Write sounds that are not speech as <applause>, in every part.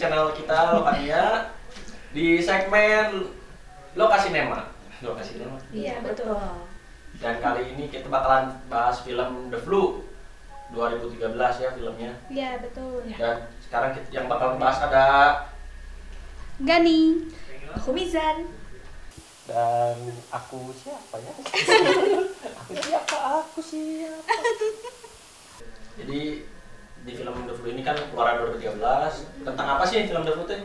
channel kita Lokania di segmen Lokasi Nema. Lokasi Nema. Iya betul. Dan kali ini kita bakalan bahas film The Flu 2013 ya filmnya. Iya betul. Dan sekarang kita, yang bakalan bahas ada Gani. Aku Mizan. dan aku siapa ya? <laughs> aku siapa? Aku siapa? <laughs> Jadi di film The Flu ini kan keluaran 2013 tentang apa sih film The Flu teh?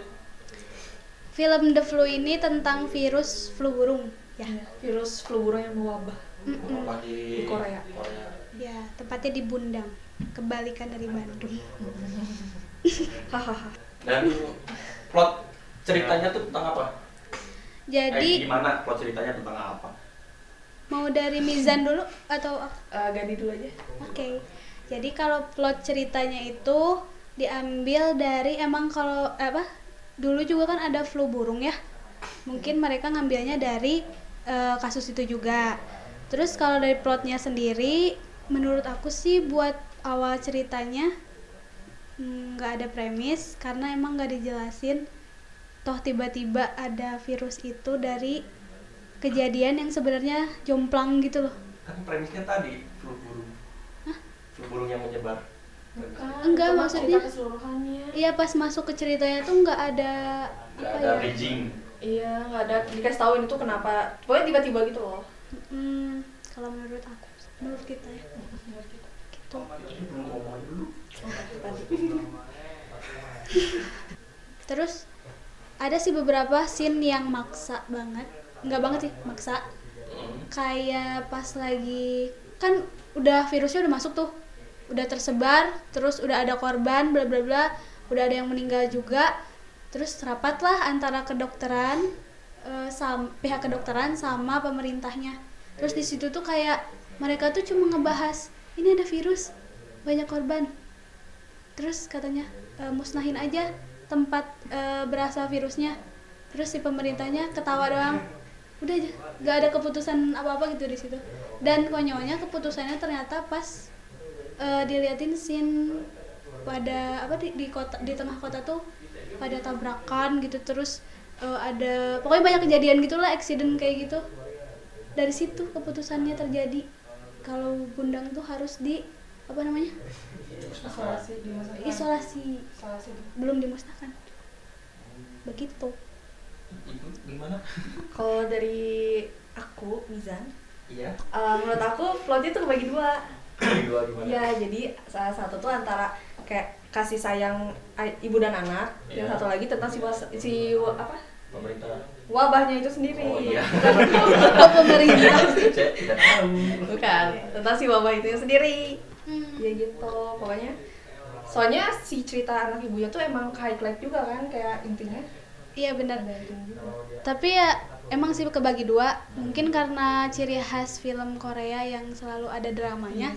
Film The Flu ini tentang virus flu burung. Ya. Virus flu burung yang mewabah. Mm-mm. Apa di, Di Korea. Korea. Ya, tepatnya di Bundang. Kebalikan dari Bandung. <laughs> Hahaha. Dan plot ceritanya tuh tentang apa? eh, Jadi gimana plot ceritanya tentang apa? mau dari Mizan dulu atau Eh, Gadi dulu aja. Oke. Jadi kalau plot ceritanya itu diambil dari emang kalau apa? Dulu juga kan ada flu burung ya. Mungkin mereka ngambilnya dari eh, kasus itu juga. Terus kalau dari plotnya sendiri, menurut aku sih buat awal ceritanya mm, nggak ada premis karena emang nggak dijelasin. Toh tiba-tiba ada virus itu dari kejadian yang sebenarnya jomplang gitu loh. Kan premisnya tadi burung yang menyebar. Enggak, Cuma maksudnya-. Iya pas masuk ke ceritanya tuh nggak ada apa ada ya? bridging. Iya, nggak ada dikasih tahu itu kenapa. Pokoknya tiba-tiba gitu loh. Hmm, kalau menurut aku, menurut kita ya, gitu. Belum ngomong dulu. Terus ada sih beberapa scene yang maksa banget, nggak banget sih maksa. Kayak pas lagi kan udah virusnya udah masuk tuh, udah tersebar, terus udah ada korban, bla bla bla, udah ada yang meninggal juga. Terus rapatlah antara kedokteran, eh, sam- pihak kedokteran sama pemerintahnya. Terus di situ tuh kayak mereka tuh cuma ngebahas ini ada virus, banyak korban. Terus katanya "E, musnahin aja tempat e, berasal virusnya. Terus si pemerintahnya ketawa doang. Udah aja, nggak ada keputusan apa-apa gitu di situ. Dan konyolnya keputusannya ternyata pas e, diliatin scene pada apa di, di kota di tengah kota tuh pada tabrakan gitu terus e, ada pokoknya banyak kejadian gitulah accident kayak gitu dari situ keputusannya terjadi kalau Bundang tuh harus di apa namanya Isolasi di masa isolasi Isolasi. belum dimusnahkan begitu gimana? Kalau dari aku, Mizan, Iya. eh, menurut aku plotnya tuh kebagi dua. Iya, jadi salah satu tuh antara kayak kasih sayang ay- ibu dan anak, yang Iya. satu lagi tentang si was- si wa- apa Pemerintah. wabahnya itu sendiri. Oh iya. <laughs> pemerintah Saya tidak tahu. Bukan, tentang si wabah itu sendiri. Hmm. Ya gitu, pokoknya. Soalnya si cerita anak ibunya tuh emang highlight juga kan, kayak intinya. iya benar juga. tapi ya emang sih kebagi dua mungkin karena ciri khas film Korea yang selalu ada dramanya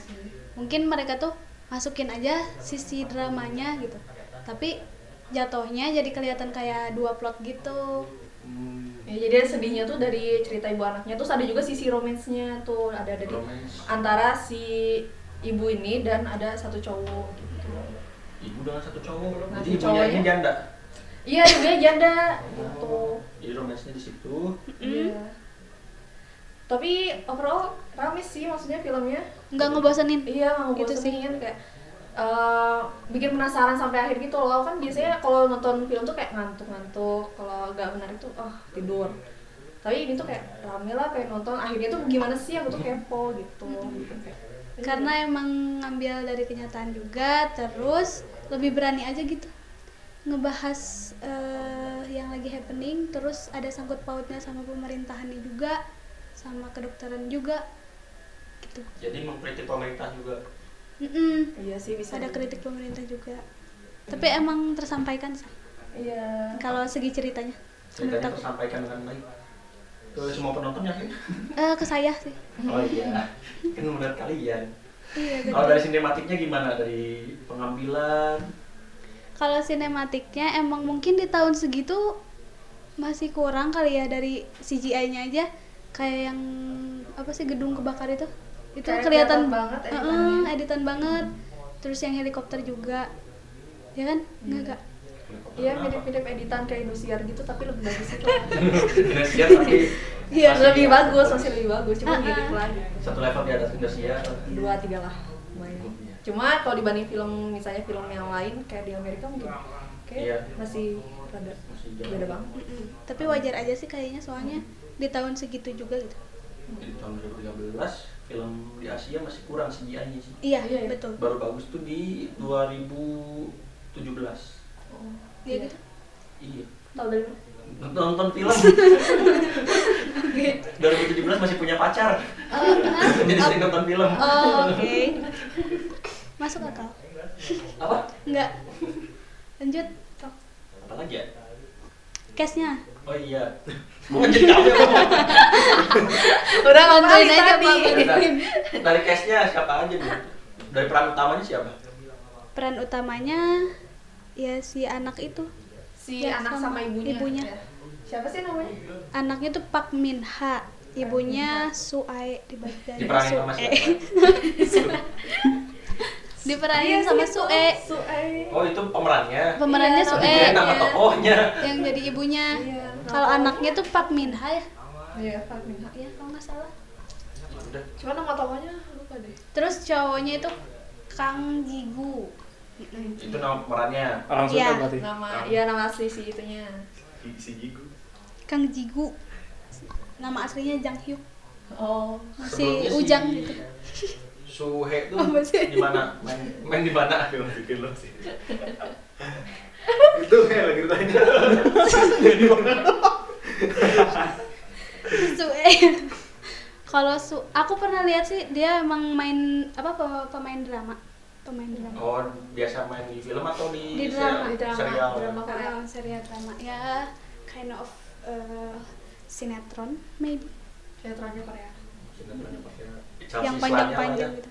mungkin mereka tuh masukin aja sisi dramanya gitu tapi jatuhnya jadi kelihatan kayak dua plot gitu Hmm, Ya, jadi sedihnya tuh dari cerita ibu anaknya, terus ada juga sisi romansnya tuh ada dari romance. antara si ibu ini dan ada satu cowok gitu. Ibu dengan satu cowok. Nah, Jadi si ibunya cowoknya? ini janda. Iya, ibunya janda gitu. Jadi romansnya di situ. Iya. Tapi overall rame sih maksudnya filmnya. nggak ngebosenin Iya, mau Gitu gitu sih. kayak eh, bikin penasaran sampai akhir gitu loh kan biasanya kalau nonton film tuh kayak ngantuk-ngantuk kalau nggak menarik tuh ah tidur tapi ini tuh kayak rame lah pengen nonton akhirnya tuh gimana sih aku tuh kepo gitu karena emang ngambil dari kenyataan juga terus lebih berani aja gitu ngebahas eh, yang lagi happening terus ada sangkut pautnya sama pemerintahannya juga sama kedokteran juga gitu Jadi mengkritik pemerintah juga. Mm-mm. iya sih bisa ada jadi. kritik pemerintah juga tapi emang tersampaikan sih iya kalau segi ceritanya menurut Ceritanya aku tersampaikan dengan baik. Ke semua penonton yakin? Eh, ke saya sih Oh iya. Kan menurut kalian. iya Kalau dari sinematiknya gimana? Dari pengambilan? Kalau sinematiknya emang mungkin di tahun segitu masih kurang kali ya dari CGI-nya aja. Kayak yang apa sih gedung kebakar itu? Itu Kayak kelihatan banget Heeh, editannya. editan banget. Terus yang helikopter juga. Ya kan? Enggak enggak Iya mirip-mirip editan kayak Indosiar gitu tapi lebih bagus itu. Indosiar tapi <laughs> Iya, masih lebih bagus masih lebih bagus. Cuma Ah, ah. mirip lah. Satu level di atas Indosiar. dua tiga lah lumayan. Iya. Cuma kalau dibanding film misalnya film yang lain kayak di Amerika mungkin kayak Iya. masih rada beda banget. Mm-mm. Tapi wajar aja sih kayaknya soalnya di tahun segitu juga gitu. Di tahun 2013 film di Asia masih kurang CGI-nya sih. Iya, Iya, iya. betul. Baru bagus tuh di 2017. Oh, Iya gitu. Iya. Tahu dari mana? Nonton, nonton film. <laughs> 2017 masih punya pacar. <laughs> Jadi sering nonton film. Oh, oke. <laughs> Masuk akal. <laughs> Apa? Enggak. Lanjut. Tok. Apa lagi ya? Case-nya. Oh iya. <laughs> Mau jadi kamu ya. <laughs> Udah Bantuin aja, tadi? Dari, cast-nya siapa aja nih? Dari peran utamanya siapa? Peran utamanya ya si anak itu. Si Ya, anak sama sama ibunya. ibunya. Ya. Siapa sih namanya? Anaknya tuh Pak Min Ha. Ibunya Suae dibagi dari siapa? Diperanin Iya sama Suae. Sue. Oh itu pemerannya. Pemerannya Iya, Suae. Dikirain nama Iya. tokohnya. Yang jadi ibunya. Iya. Kalau anaknya tuh Pak Min Ha ya. Iya, Pak Min Ha. Iya, kalau nggak salah. Udah. Cuma nama tokohnya lupa deh. Terus cowoknya itu Kang Jigu. Itu nama pemerannya. Langsung Iya. kan berarti. Nama, iya nama asli si itunya. Si Jigu. Kang Jigu. Nama aslinya Jang Hyuk. Oh. Si Ujang gitu. Suhe tuh Apa sih? di mana? Main, main di mana? Film bikin lo sih. Itu kayak lagi ditanya. Sue. Kalau su aku pernah lihat sih dia emang main apa pe- pemain drama. Pemain drama. Oh, biasa main di film atau di, Di drama, di drama, serial? drama. Korea. Oh, serial drama. Ya kind of uh, sinetron maybe. Sinetronnya Korea. Sinetronnya Chelsea yang panjang-panjang ya. gitu.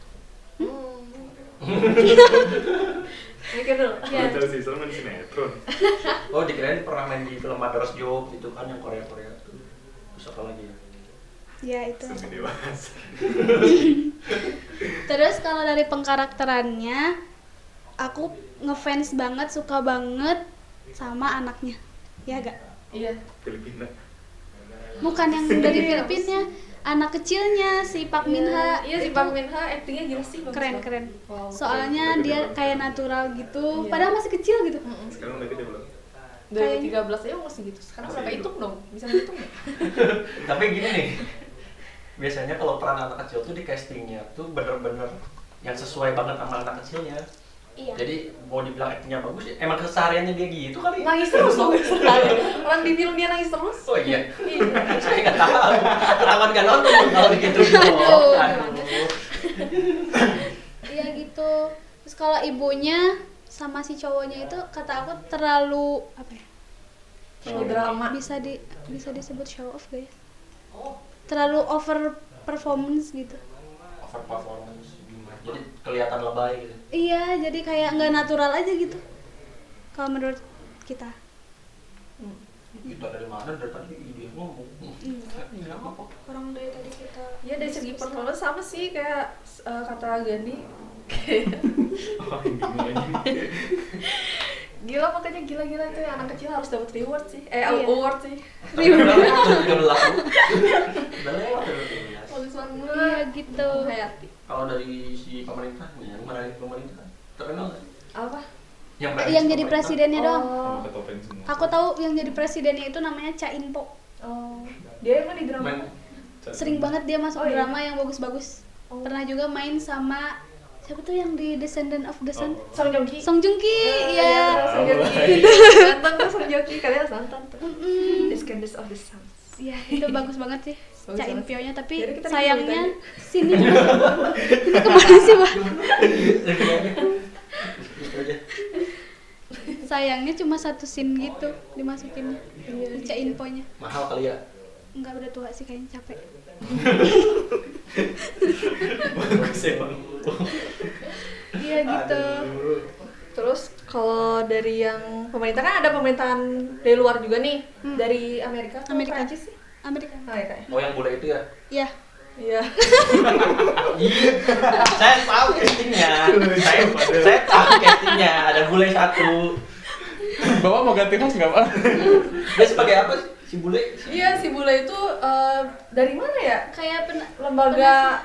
Mikir dulu. Ya. Main sinetron. Oh, dikirain pernah main di film Mother's Job itu kan yang Korea-Korea tuh. Terus apa lagi ya? Ya itu. <laughs> Terus kalau dari pengkarakterannya aku ngefans banget, suka banget sama anaknya. Ya gak? Iya. Filipina. Bukan yang dari Filipina, anak kecilnya si Pak Min Ha. Iya si Pak Min Ha actingnya gila sih. Keren keren. Wow. Soalnya dia kayak natural gitu, Iya. padahal masih kecil gitu. Sekarang udah gede belum? 2013 aja masih gitu. Sekarang berapa hitung dong? Bisa ngitung nggak? <laughs> Tapi gini nih, biasanya kalau peran anak kecil tuh di castingnya tuh bener-bener yang sesuai banget sama anak kecilnya. Iya. Jadi mau dibilang actingnya bagus, ya emang kesehariannya dia gitu kali. Nangis terus loh. <laughs> Orang di film dia nangis terus. Oh iya, Iya. <laughs> saya nggak tahu. Ketahuan nggak nonton kalau begitu. Aduh. Aduh. <laughs> Iya gitu. Terus kalau ibunya sama si cowoknya itu kata aku terlalu apa ya? Terlalu drama. Bisa di bisa disebut show off ya? Oh, Terlalu over performance gitu. Over performance gimana? Jadi kelihatan lebay gitu. Iya, jadi kayak nggak natural aja gitu. Kalau menurut kita. Kita dari mana? Dari tadi dia ngomong. Iya apa? Orang dari tadi kita. Iya dari segi performance sama sih kayak eh, kata Gandhi. Oh, gini aja. Gila makanya gila-gila itu ya, anak kecil harus dapat reward sih. Eh Iya. award sih. Tapi udah lewat, Bagus banget. Iya gitu. Hayati. Kalau dari si pemerintah, yang mana dari pemerintah? Terkenal nggak? Apa? Yang, Eh, Yang jadi presidennya doang. Oh. Semua. Aku tahu yang jadi presidennya itu namanya Cha In-po. Oh. Dia emang di drama. Main? Sering banget dia masuk Oh, iya. drama yang bagus-bagus. Oh. Pernah juga main sama siapa tuh yang di Descendant of the Sun? Oh. Song Joong Ki. Song Joong Ki, Eh, iya. Song Joong Ki. <laughs> Nonton tuh Song Joong Ki, kalian harus nonton tuh. Mm-mm. Descendants of the Sun. Iya, itu bagus banget sih. <laughs> Bagus Cha banget. In-pyo-nya tapi sayangnya <laughs> sini ini ke mana sih, Pak? <laughs> Sayangnya cuma satu scene gitu dimasukinnya. Iya. Cha In-po-nya. Mahal kali ya. Enggak udah tua sih kayaknya capek. Bagus emang. Iya gitu. Aduh. Terus kalau dari yang pemerintah kan ada pemerintahan dari luar juga nih, Hmm. dari Amerika, atau Amerika. Prancis sih? Amerika. Amerika ya. Oh yang bule itu ya? Iya. Iya. Iya. <laughs> saya tahu castingnya. Saya, saya tahu castingnya. Ada bule satu. Bapak mau ganti host nggak, Pak? Dia sebagai apa sih? Si bule? Iya, si bule itu eh, dari mana ya? kayak pen Lembaga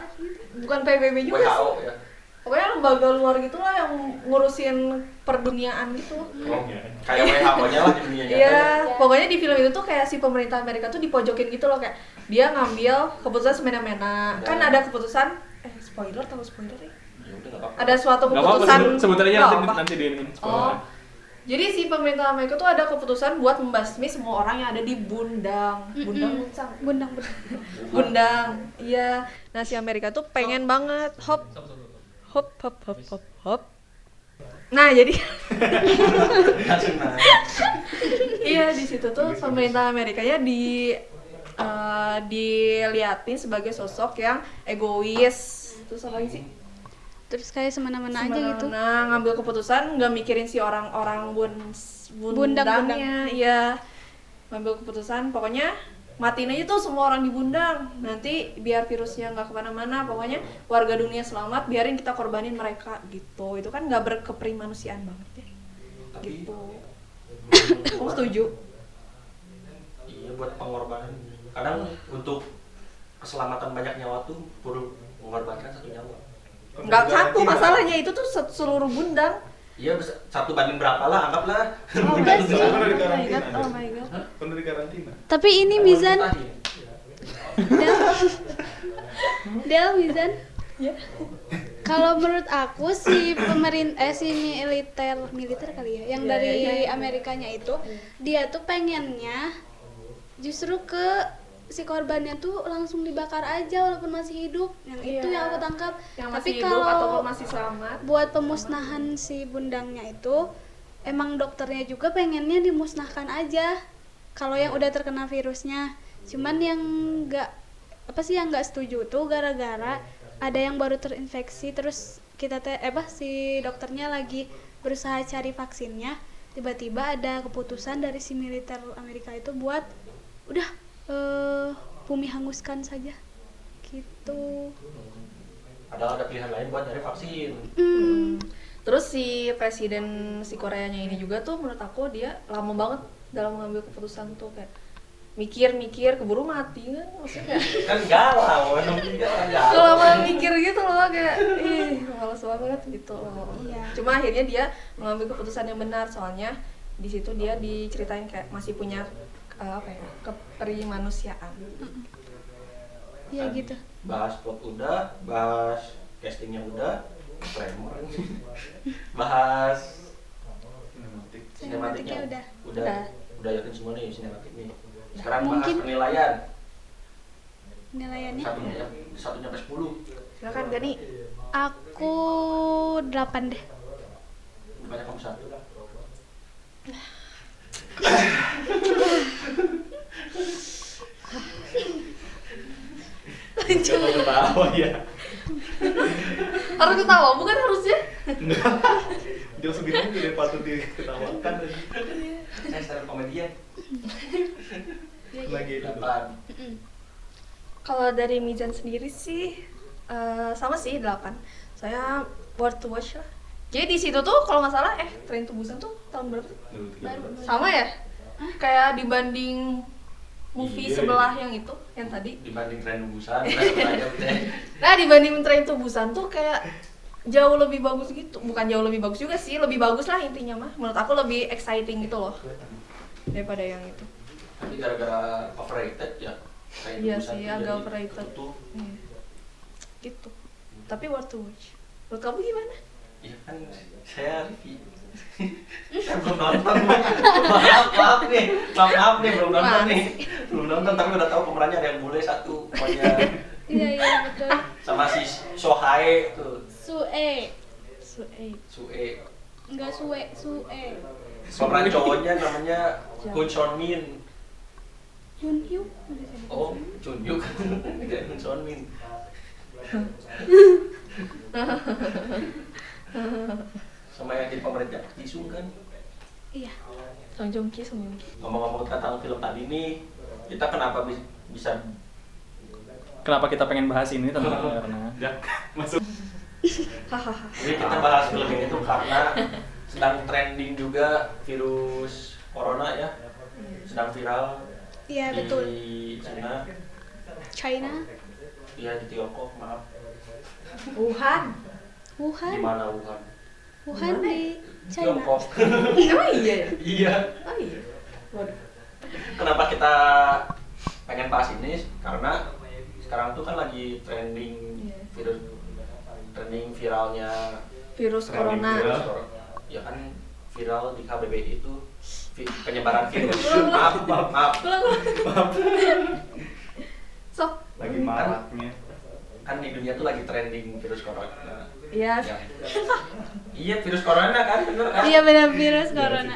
bukan PBB juga WHO sih. ya. Pokoknya lembaga luar gitulah yang ngurusin perduniaan gitu. Oh, kayak WHO-nya lah di dunia nyata. Iya, pokoknya di film itu tuh kayak si pemerintah Amerika tuh dipojokin gitu loh kayak dia ngambil keputusan semena-mena. Kan Ya. ada keputusan eh spoiler tahu spoiler ya? Ya udah nggak apa-apa. Ada suatu keputusan aja Nggak nanti, nanti di ini. Oh. Jadi si pemerintah Amerika tuh ada keputusan buat membasmi semua orang yang ada di Bundang. Bundang bundang bundang Bundang. Iya. Nah, si Amerika tuh pengen banget hop hop hop hop hop hop. Nah, jadi <laughs> iya di situ tuh pemerintah Amerikanya di eh, diliatin sebagai sosok yang egois. Terus apa lagi sih? terus kayak semena-mena aja gitu Nah, ngambil keputusan nggak mikirin si orang-orang bun Bundang, bundangnya, iya. Ngambil keputusan, pokoknya matiin aja tuh semua orang di bundang. Nanti biar virusnya nggak ke mana-mana, pokoknya warga dunia selamat, biarin kita korbanin mereka gitu. Itu kan nggak berkeprimanusiaan banget ya. Tapi Gitu. Kamu setuju? iya buat pengorbanan. Kadang untuk keselamatan banyak nyawa tuh perlu mengorbankan satu nyawa. Nggak satu masalahnya itu tuh se- seluruh bundang. Iya satu banding berapa lah anggaplah. Oh, enggak sih. Oh udah di my karantina, god, oh my god. Kan udah di karantina. tapi ini Mizan. Del Del Mizan Ya. kalau menurut aku si pemerintah eh si militer militer kali ya yang Iya, dari iya, iya. Amerikanya itu dia tuh pengennya justru ke si korbannya tuh langsung dibakar aja walaupun masih hidup yang itu Iya. yang aku tangkap Yang tapi masih hidup kalau ataupun masih selamat. buat pemusnahan si bundangnya itu emang dokternya juga pengennya dimusnahkan aja kalau yang udah terkena virusnya cuman yang nggak apa sih yang nggak setuju tuh gara-gara ada yang baru terinfeksi terus kita teh eh apa si dokternya lagi berusaha cari vaksinnya tiba-tiba ada keputusan dari si militer Amerika itu buat udah eh, bumi hanguskan saja gitu Padahal ada pilihan lain buat dari vaksin. Hmm. Terus si presiden si Koreanya ini juga tuh menurut aku dia lama banget dalam mengambil keputusan tuh kayak mikir-mikir keburu mati kan maksudnya kayak <laughs> Kan galau, kelamaan mikir gitu loh kayak ih males banget gitu loh. Iya. Cuma akhirnya dia mengambil keputusan yang benar soalnya di situ dia diceritain kayak masih punya eh, apa ya keprimanusiaan. ya Kan gitu Bahas plot udah, bahas castingnya udah, Tremor. bahas Sinematik. sinematiknya udah. udah Udah. udah yakin semua nih sinematik nih sekarang Mungkin- bahas penilaian penilaiannya satunya satunya sampai sepuluh Silakan Gani. Aku 8 deh. banyak kamu satu Jangan ketawa ya. Harus ketawa bukan harusnya? Enggak. Jauh segini tidak patut diketawakan. saya stand komedian Lagi delapan Kalau dari Mizan sendiri sih eh, sama sih 8 Saya worth to watch lah. Jadi di situ tuh kalau nggak salah eh Train to Busan tuh tahun berapa sih? Sama ya? Kayak dibanding movie Iya. sebelah yang itu, yang tadi. dibanding tren busan udah sama aja udah Nah dibanding Train to Busan tuh kayak jauh lebih bagus gitu. Bukan jauh lebih bagus juga sih, lebih bagus lah intinya mah. Menurut aku lebih exciting gitu loh daripada yang itu. tapi gara-gara overrated ya Iya sih, tuh agak overrated. tutup. Iya. Gitu. Tapi worth to watch. Menurut kamu gimana? Iya kan saya review. saya belum nonton. maaf, maaf nih. Maaf, maaf nih belum nonton nih. Belum nonton tapi udah tahu pemerannya ada yang bule satu pokoknya Iya iya betul. sama si Sohae tuh. Sue. Sue. Sue. Enggak Sue, Sue. Pemeran cowoknya namanya Kun Son Min. Jun Hyuk. Oh, Chun Yuk. Kayak <laughs> Kun Son Min. <laughs> <laughs> sama yang jadi pemerintah Jisung kan. Iya. Song Joong Ki, Song Joong Ki. Ngomong-ngomong tentang film tadi nih, kita kenapa bi- bisa Kenapa kita pengen bahas ini tentang <laughs> karena Ya, masuk. <laughs> Hahaha. Jadi kita bahas film ini tuh karena sedang trending juga virus corona ya sedang viral Iya di betul. Cina China, ya di Tiongkok maaf Wuhan. Di Wuhan, mana Wuhan Wuhan Mana? di China. Tiongkok Emang <laughs> iya ya? iya Oh iya. Waduh. kenapa kita pengen bahas ini karena sekarang tuh kan lagi trending Iya. virus trending viralnya Virus Trending corona. viral. virus ya kan viral di KBBI itu vi- penyebaran virus maaf maaf maaf Sok. Lagi maraknya. kan di dunia tuh lagi trending virus corona Iya. yang iya virus corona kan bener kan Iya benar virus corona.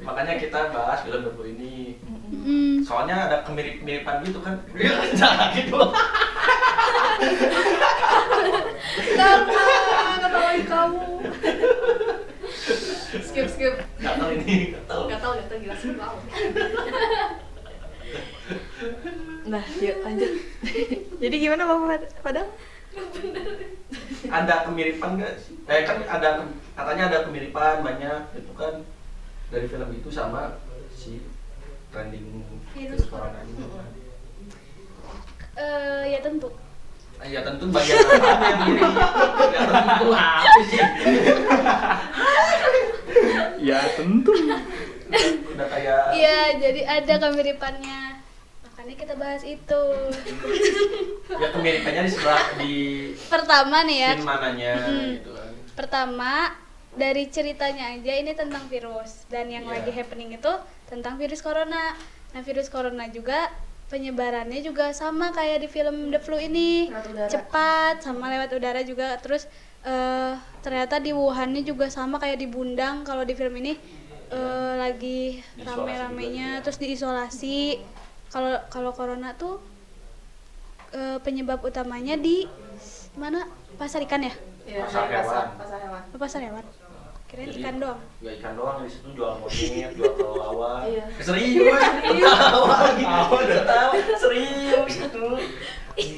makanya kita bahas film dulu ini Mm, soalnya ada kemirip-miripan gitu kan <laughs> jangan gitu Kenapa? Ketawain kamu. skip skip. gatel ini gatel Gatal gatal gila skip wow. Nah, yuk lanjut. <laughs> Jadi gimana Bapak Padang? Ada kemiripan nggak sih? Eh kan ada katanya ada kemiripan banyak itu kan dari film itu sama si trending Virus corona ini. eh, ya tentu. Ah, Ya tentu bagian apa yang mirip. Ya tentu apa sih? Ya tentu. Udah kayak Iya, jadi ada kemiripannya. Makanya kita bahas itu. <laughs> ya kemiripannya di sebelah di Pertama nih ya, scene mananya Hmm. gitu kan. pertama dari ceritanya aja ini tentang virus dan yang Iya. lagi happening itu tentang virus corona. Nah, virus corona juga penyebarannya juga sama kayak di film The Flu ini. Cepat sama lewat udara juga. Terus eh, ternyata di Wuhannya juga sama kayak di Bundang kalau di film ini eh, lagi rame-ramenya terus diisolasi. Kalau kalau corona tuh eh, penyebab utamanya di mana? Pasar ikan ya? Iya, Pasar dari pasar, hewan. pasar hewan. Apa pasar hewan? Jadi, ikan doang. Ya ikan doang di situ jual monyet, jual kelelawar. Iya. Serius, <laughs> ketawa <laughs> lagi. Ketawa, serius itu.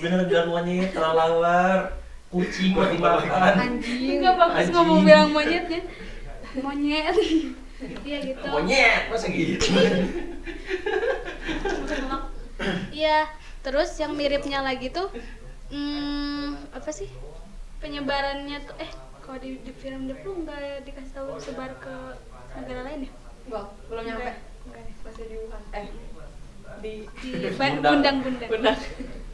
Bener jual monyet, kelelawar, kucing buat dimakan. Anjing. Enggak bagus ngomong bilang monyetnya. Monyet. <laughs> Iya gitu. Monyet, masa gitu? Iya, terus yang miripnya lagi tuh hmm, apa sih? Penyebarannya tuh eh kalau di, di film The Flu nggak dikasih tahu sebar ke negara lain ya? Bang, belum nyampe. Deh. Masih di Wuhan. Eh, di Di <laughs> Bundang. bundang-bundang. Bundang.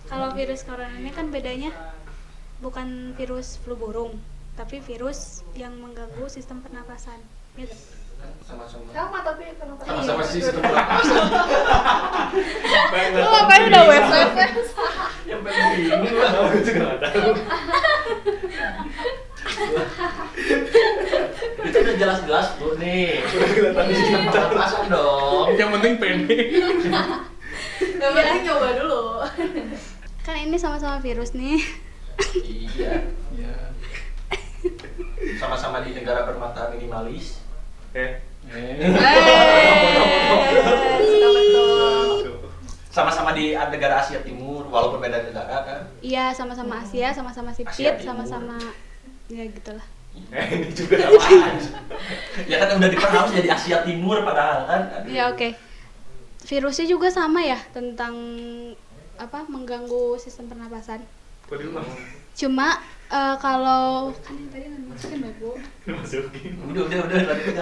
Kalau virus corona ini kan bedanya bukan virus flu burung, tapi virus yang mengganggu sistem pernapasan. Gitu. Sama-sama. Sama tapi kenapa? Sama-sama Iya. sih pernapasan. <laughs> Lu ngapain udah wes wes? Yang penting bingung lah. Aku juga nggak tahu. Itu udah jelas-jelas tuh nih. Udah kelihatan di Sistem sini. pernapasan dong. Yang penting pede. Yang penting nyoba dulu. Kan ini sama-sama virus nih. Iya. Ya. <laughs> Sama-sama di negara bermata minimalis. Eh. Eh. Sama-sama di negara Asia Timur, walaupun beda negara kan. Iya, sama-sama Asia, sama-sama sipit, sama-sama ya gitulah. Eh, ini juga Apaan? <laughs> ya kan udah diperhalus jadi Asia Timur padahal kan. Aduh. Ya oke. Virusnya juga sama ya tentang apa mengganggu sistem pernapasan. Cuma eh, kalau kan yang tadi nggak masukin babu. Masukin. Udah, udah, udah, lanjut.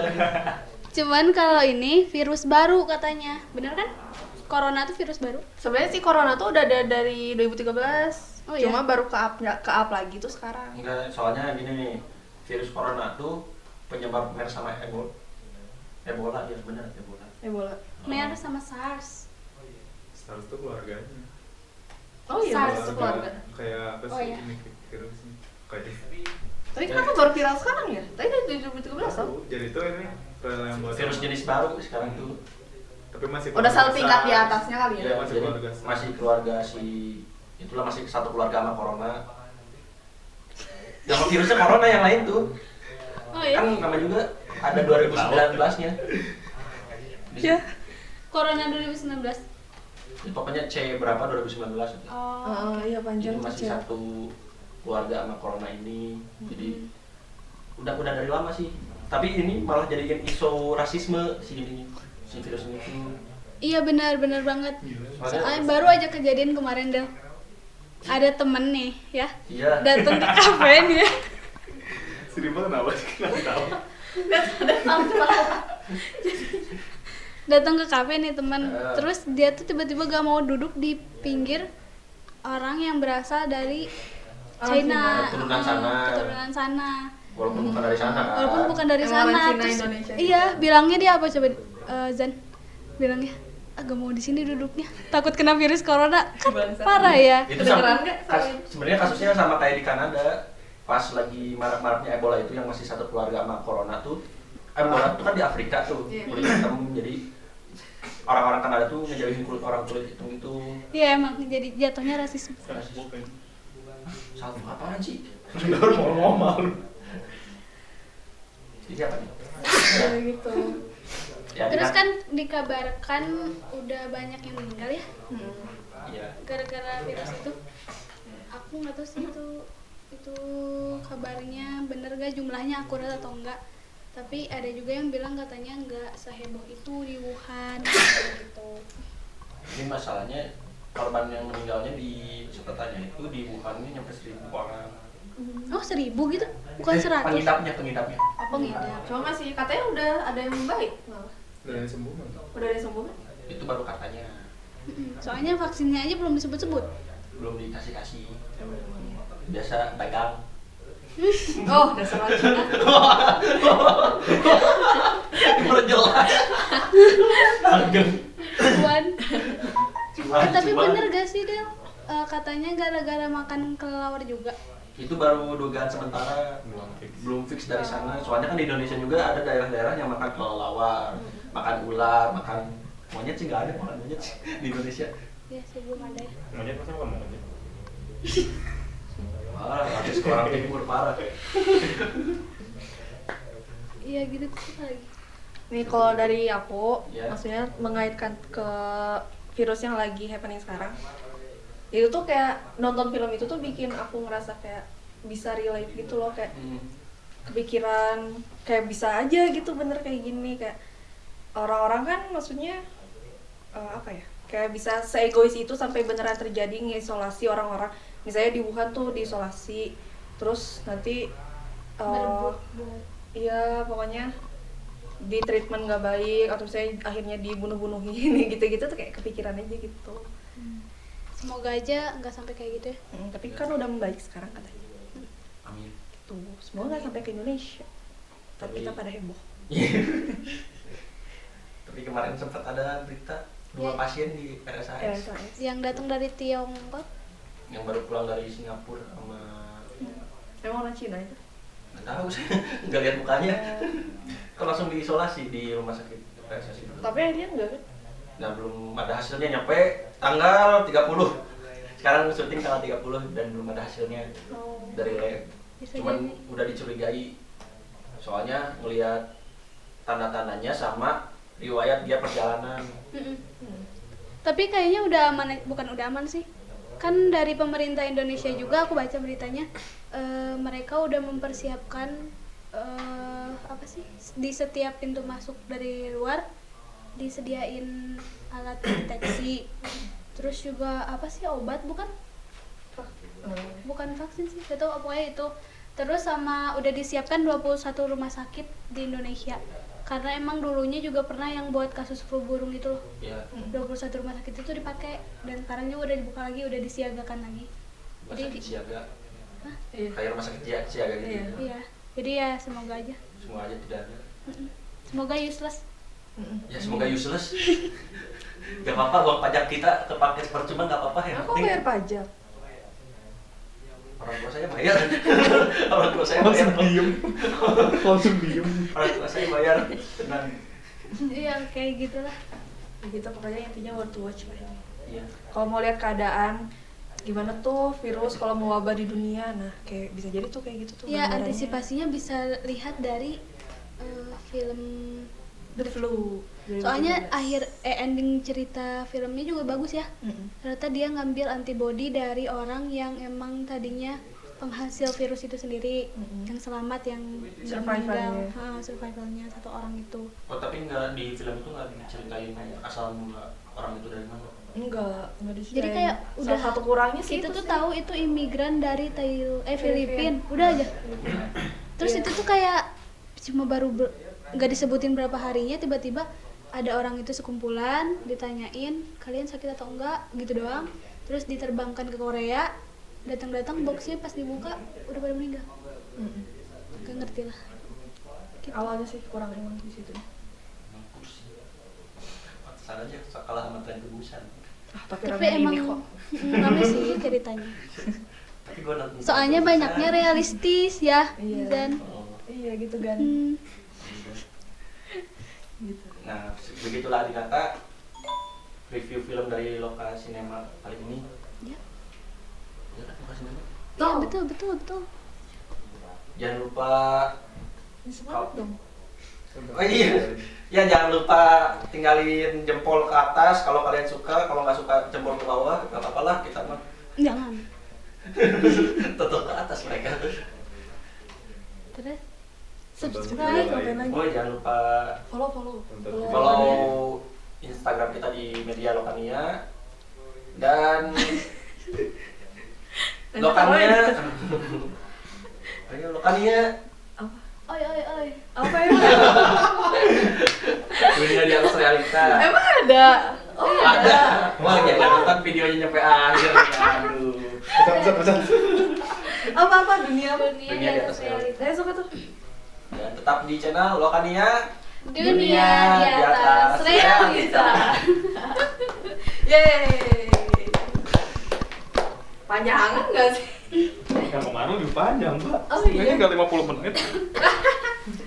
Cuman kalau ini virus baru katanya, bener kan? Corona tuh virus baru. Sebenarnya sih corona tuh udah ada dari 2013. Oh, iya? Cuma baru ke up ke up lagi tuh sekarang. Enggak, soalnya gini nih, virus corona tuh penyebab MERS sama Ebola. Ebola, ya benar, Ebola. Ebola. MERS sama SARS. SARS tuh keluarganya. Oh iya, SARS keluarga. Kayak apa Oh, sih iya. ini virusnya? Tapi kenapa baru viral sekarang ya? Tadi dari 2013 tau? Jadi tuh ini viral yang buat Virus jenis baru sekarang tuh. tapi masih Udah satu tingkat di atasnya kali ya? Ya, masih jadi keluarga. masih keluarga si itulah masih satu keluarga sama corona. Yang virusnya corona yang lain tuh. Oh ya. Kan nama juga ada 2019-nya. Ya. Corona 2019. Jadi pokoknya C berapa 2019 itu. Oh. Oh iya panjang Itu masih satu keluarga sama corona ini. Jadi udah udah dari lama sih tapi ini malah jadikan isu rasisme si ini si virus ini Iya benar benar banget. Soalnya- Soalnya baru aja kejadian kemarin Del. Ada temen nih ya iya datang ke <laughs> kafe nih ya. Si Rima kenapa sih? Kenapa tahu? <laughs> datang ke kafe nih teman terus dia tuh tiba-tiba gak mau duduk di pinggir orang yang berasal dari China, Cina. Keturunan sana. keturunan sana. walaupun bukan dari sana kan? Walaupun bukan dari Emang sana, orang Cina, terus Indonesia. iya bilangnya dia apa coba? Eh, Zan bilangnya agak mau di sini duduknya. Takut kena virus corona. Kan parah ya. Itu sama kas- sebenarnya kasusnya sama kayak di Kanada. Pas lagi marak-maraknya Ebola itu yang masih satu keluarga sama corona tuh Ebola tuh kan di Afrika tuh Iya. kulit hitam. Jadi orang-orang Kanada tuh ngejauhin kulit orang kulit hitam itu. Iya emang jadi jatuhnya rasisme satu apaan sih? Baru mau ngomong. jadi apa nih? Gitu. Ya, terus kan dikabarkan udah banyak yang meninggal ya? Hmm. Iya. gara-gara virus itu? Aku nggak tahu sih itu itu kabarnya bener gak jumlahnya akurat atau enggak tapi ada juga yang bilang katanya nggak seheboh itu di Wuhan gitu. Ini masalahnya korban yang meninggalnya di catatannya itu di Wuhan ini nyampe seribu orang. Oh seribu gitu? Bukan seratus? pengidapnya pengidapnya. Apa ngidap cuma masih katanya udah ada yang baik malah. Udah ada sembuh kan? udah ada yang sembuh kan? Itu baru katanya. Soalnya vaksinnya aja belum disebut-sebut. Belum dikasih kasih biasa dagang. <laughs> Oh dasar orang Cina Baru jelas. <laughs> Dagang Cuman- Eh, tapi cuman- bener gak sih Del? Eh, katanya gara-gara makan kelelawar juga. Itu baru dugaan sementara. Belum fix. belum fix dari sana. Soalnya kan di Indonesia juga ada daerah-daerah yang makan kelelawar makan ular makan monyet sih nggak ada makan monyet sih <laughs> di Indonesia. Ya sih belum ada. Ya Monyet masa bukan monyet? <laughs> parah habis ke orang timur parah. <laughs> Iya gitu lagi. Nih kalau dari aku Ya. maksudnya mengaitkan ke virus yang lagi happening sekarang itu tuh kayak nonton film itu tuh bikin aku ngerasa kayak bisa relate gitu loh kayak Hmm. kepikiran kayak bisa aja gitu bener kayak gini kayak orang-orang kan maksudnya eh, apa ya kayak bisa seegois itu sampai beneran terjadi ngisolasi orang-orang misalnya di Wuhan tuh diisolasi terus nanti buat Iya, pokoknya di treatment nggak baik atau misalnya akhirnya dibunuh-bunuh gini <laughs> gitu-gitu tuh kayak kepikiran aja gitu. semoga aja nggak sampai kayak gitu ya Hmm, tapi kan udah membaik sekarang katanya. amin Tuh, semoga nggak sampai ke Indonesia. Tapi Tapi- kita pada heboh. <laughs> tapi kemarin sempat ada berita dua Ya. pasien di RSAS RSAS. yang datang dari Tiongkok yang baru pulang dari Singapura sama Emang orang Cina itu? nggak tahu saya <laughs> nggak lihat mukanya kan langsung diisolasi di rumah sakit RSAS itu Tapi akhirnya enggak kan? dan belum ada hasilnya nyampe tanggal 30 sekarang syuting tanggal 30 dan belum ada hasilnya. Oh. dari lab. Cuman jadi. udah dicurigai. Soalnya ngelihat tanda-tandanya sama riwayat dia perjalanan. Tapi kayaknya udah aman bukan udah aman sih. Kan dari pemerintah Indonesia juga aku baca beritanya eh, mereka udah mempersiapkan eh, apa sih? Di setiap pintu masuk dari luar disediain alat deteksi. Terus juga apa sih obat bukan? Bukan vaksin sih itu pokoknya itu. Terus sama udah disiapkan 21 rumah sakit di Indonesia. Karena emang dulunya juga pernah yang buat kasus flu burung itu loh. Ya 21 rumah sakit itu dipakai. Dan sekarang juga udah dibuka lagi udah disiagakan lagi. Rumah Jadi- sakit siaga Iya. kayak rumah sakit siaga, siaga gitu Iya. iya jadi ya semoga aja. Semua aja tidak ada. Semoga useless. Ya semoga useless. <laughs> Gak apa-apa uang pajak kita kepake percuma gak apa-apa yang Aku penting bayar pajak. orang tua saya bayar. <laughs> Orang tua saya bayar. Langsung diem. <laughs> Langsung diem. orang tua saya bayar. Tenang. Iya kayak gitulah. Gitu pokoknya intinya worth to watch lah ini. iya. Kalau mau lihat keadaan gimana tuh virus kalau mau wabah di dunia, nah kayak bisa jadi tuh kayak gitu tuh. ya gambarannya. antisipasinya bisa lihat dari eh, film the flu. soalnya 2017. akhir eh, ending cerita filmnya juga bagus ya Mm-mm. ternyata dia ngambil antibody dari orang yang emang tadinya penghasil virus itu sendiri Mm-mm. yang selamat yang Survivalnya. meninggal Ha, survivalnya satu orang itu Oh tapi nggak di film itu nggak diceritain asal mula orang itu dari mana? Enggak enggak diceritain Jadi kayak Salah udah satu kurangnya sih itu tuh sih. tahu itu imigran dari Thailand eh Filipin. Udah aja. Terus Iya. itu tuh kayak cuma baru nggak disebutin berapa harinya tiba-tiba ada orang itu sekumpulan ditanyain kalian sakit atau enggak? Gitu doang. Terus diterbangkan ke Korea. Datang-datang boxnya pas dibuka udah pada meninggal. Mm-mm. gak ngerti lah. Awalnya sih kurang emang di situ. Aja kalah sama tren kebusan. Ah, tapi, tapi emang kok. <laughs> rame sih ceritanya. Soalnya banyaknya realistis ya Iya. dan Oh, iya gitu kan. Hmm, gitu. Nah, begitulah dikata review film dari Loka Cinema kali ini. ya, ya betul betul betul. Jangan lupa semangat dong Oh iya. Ya jangan lupa tinggalin jempol ke atas kalau kalian suka, kalau nggak suka jempol ke bawah, nggak apa-apa lah kita mah jangan <laughs> tetap ke atas mereka. terus subscribe lagi Oh jangan lupa follow follow Follow. follow Instagram kita di media Lokania dan <laughs> Lokania. Ayo <laughs> Lokania. Oi oi oi apa ya <laughs> Dunia di atas realita. emang ada oh Ada. Wah, jangan nonton videonya nyampe akhir. Aduh. Pesan, pesan, pesan. apa apa dunia dunia, Dunia di atas realita saya suka tuh Dan tetap di channel Lokania. dunia, di atas realita <laughs> yeay panjang nggak sih Yang kemarin lebih panjang, Mbak. Oh, iya. nggak 50 menit. <laughs>